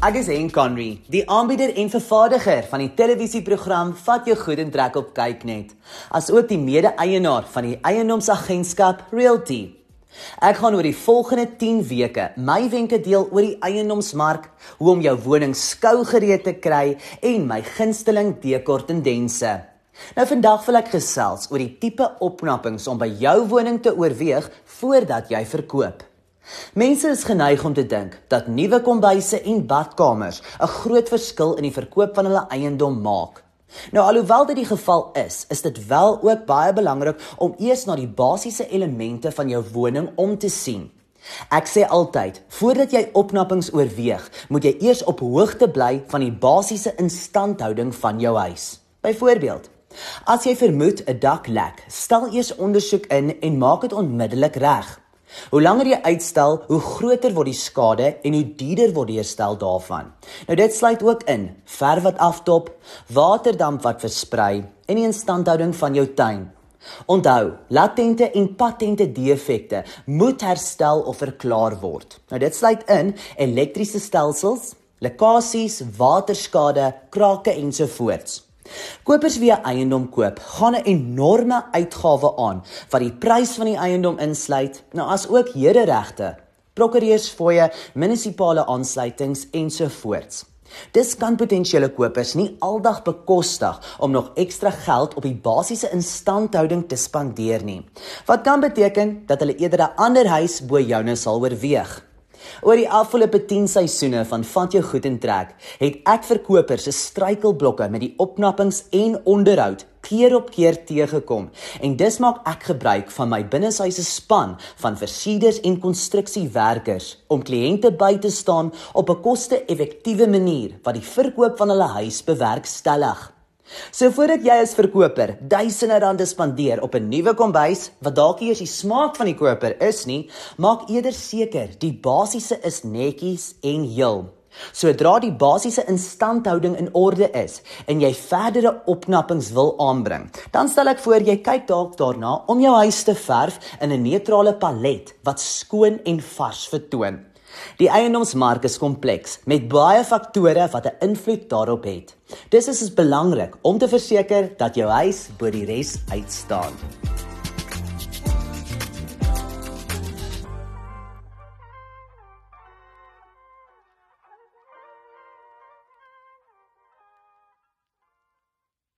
Ek is Henk Conry, die aanbieder en vervaardiger van die televisieprogram Vat jou goed en trek op kyknet, asook die mede-eienaar van die eiendomsagentskap Realty. Ek gaan oor die volgende 10 weke my wenke deel oor die eiendomsmark, hoe om jou woning skou gereed te kry en my gunsteling dekor tendense. Nou vandag wil ek gesels oor die tipe opknappings om by jou woning te oorweeg voordat jy verkoop. Mense is geneig om te dink dat nuwe kombuise en badkamers 'n groot verskil in die verkoop van hulle eiendom maak. Nou alhoewel dit die geval is, is dit wel ook baie belangrik om eers na die basiese elemente van jou woning om te sien. Ek sê altyd, voordat jy opknappings oorweeg, moet jy eers op hoogte bly van die basiese instandhouding van jou huis. Byvoorbeeld, as jy vermoed 'n dak lek, stel eers ondersoek in en maak dit onmiddellik reg. Hoe langer jy uitstel, hoe groter word die skade en hoe duurder word die herstel daarvan. Nou dit sluit ook in verf wat aftop, waterdamp wat versprei en die instandhouding van jou tuin. Onthou, latente en patente defekte moet herstel of verklaar word. Nou dit sluit in elektriese stelsels, lekkasies, waterskade, krake ensovoorts. Kopers wie 'n eiendom koop, gaan 'n enorme uitgawe aan wat die prys van die eiendom insluit, nou as ook hederegte, prokureursfooie, munisipale aansluitings ensovoorts. Dis kan potensiële kopers nie aldag bekostig om nog ekstra geld op die basiese instandhouding te spandeer nie. Wat kan beteken dat hulle eerder 'n ander huis bo joune sal oorweeg. Oor die afgelope 10 seisoene van Vat jou goed en trek, het ek verkopers se struikelblokke met die opknappings en onderhoud keer op keer teëgekom. En dis maak ek gebruik van my binneshuise span van versierders en konstruksiewerkers om kliënte by te staan op 'n koste-effektiewe manier wat die verkoop van hulle huis bewerkstellig. So voordat jy as verkoper duisende rande spandeer op 'n nuwe kombuis wat dalk eers die smaak van die koper is nie, maak eerder seker die basiese is netjies en heel. Sodra die basiese instandhouding in orde is en jy verdere opknappings wil aanbring, dan stel ek voor jy kyk dalk daarna om jou huis te verf in 'n neutrale palet wat skoon en vars vertoon. Die eiendomsmark is kompleks met baie faktore wat 'n invloed daarop het. Dis is belangrik om te verseker dat jou huis bo die res uitstaan.